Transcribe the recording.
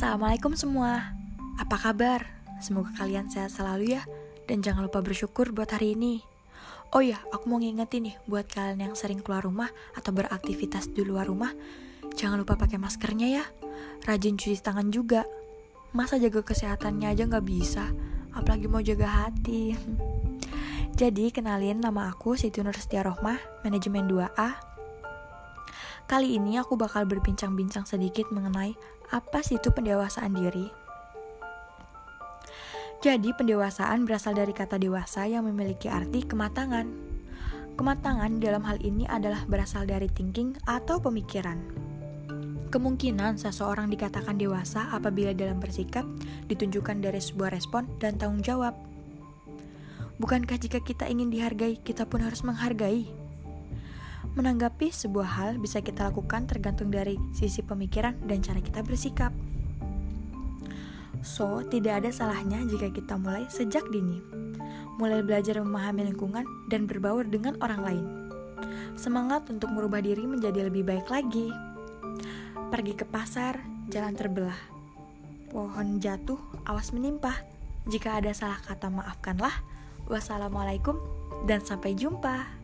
Assalamualaikum semua. Apa kabar? Semoga kalian sehat selalu ya. Dan jangan lupa bersyukur buat hari ini. Oh ya, aku mau ngingetin nih buat kalian yang sering keluar rumah atau beraktivitas di luar rumah, jangan lupa pakai maskernya ya. Rajin cuci tangan juga. Masa jaga kesehatannya aja nggak bisa, apalagi mau jaga hati. Jadi, kenalin nama aku Siti Nur Rohmah, manajemen 2A. Kali ini aku bakal berbincang-bincang sedikit mengenai apa sih itu pendewasaan diri. Jadi, pendewasaan berasal dari kata dewasa yang memiliki arti kematangan. Kematangan dalam hal ini adalah berasal dari thinking atau pemikiran. Kemungkinan seseorang dikatakan dewasa apabila dalam bersikap ditunjukkan dari sebuah respon dan tanggung jawab. Bukankah jika kita ingin dihargai, kita pun harus menghargai? Menanggapi sebuah hal bisa kita lakukan tergantung dari sisi pemikiran dan cara kita bersikap. So, tidak ada salahnya jika kita mulai sejak dini. Mulai belajar memahami lingkungan dan berbaur dengan orang lain. Semangat untuk merubah diri menjadi lebih baik lagi. Pergi ke pasar, jalan terbelah. Pohon jatuh, awas menimpa. Jika ada salah kata maafkanlah. Wassalamualaikum dan sampai jumpa.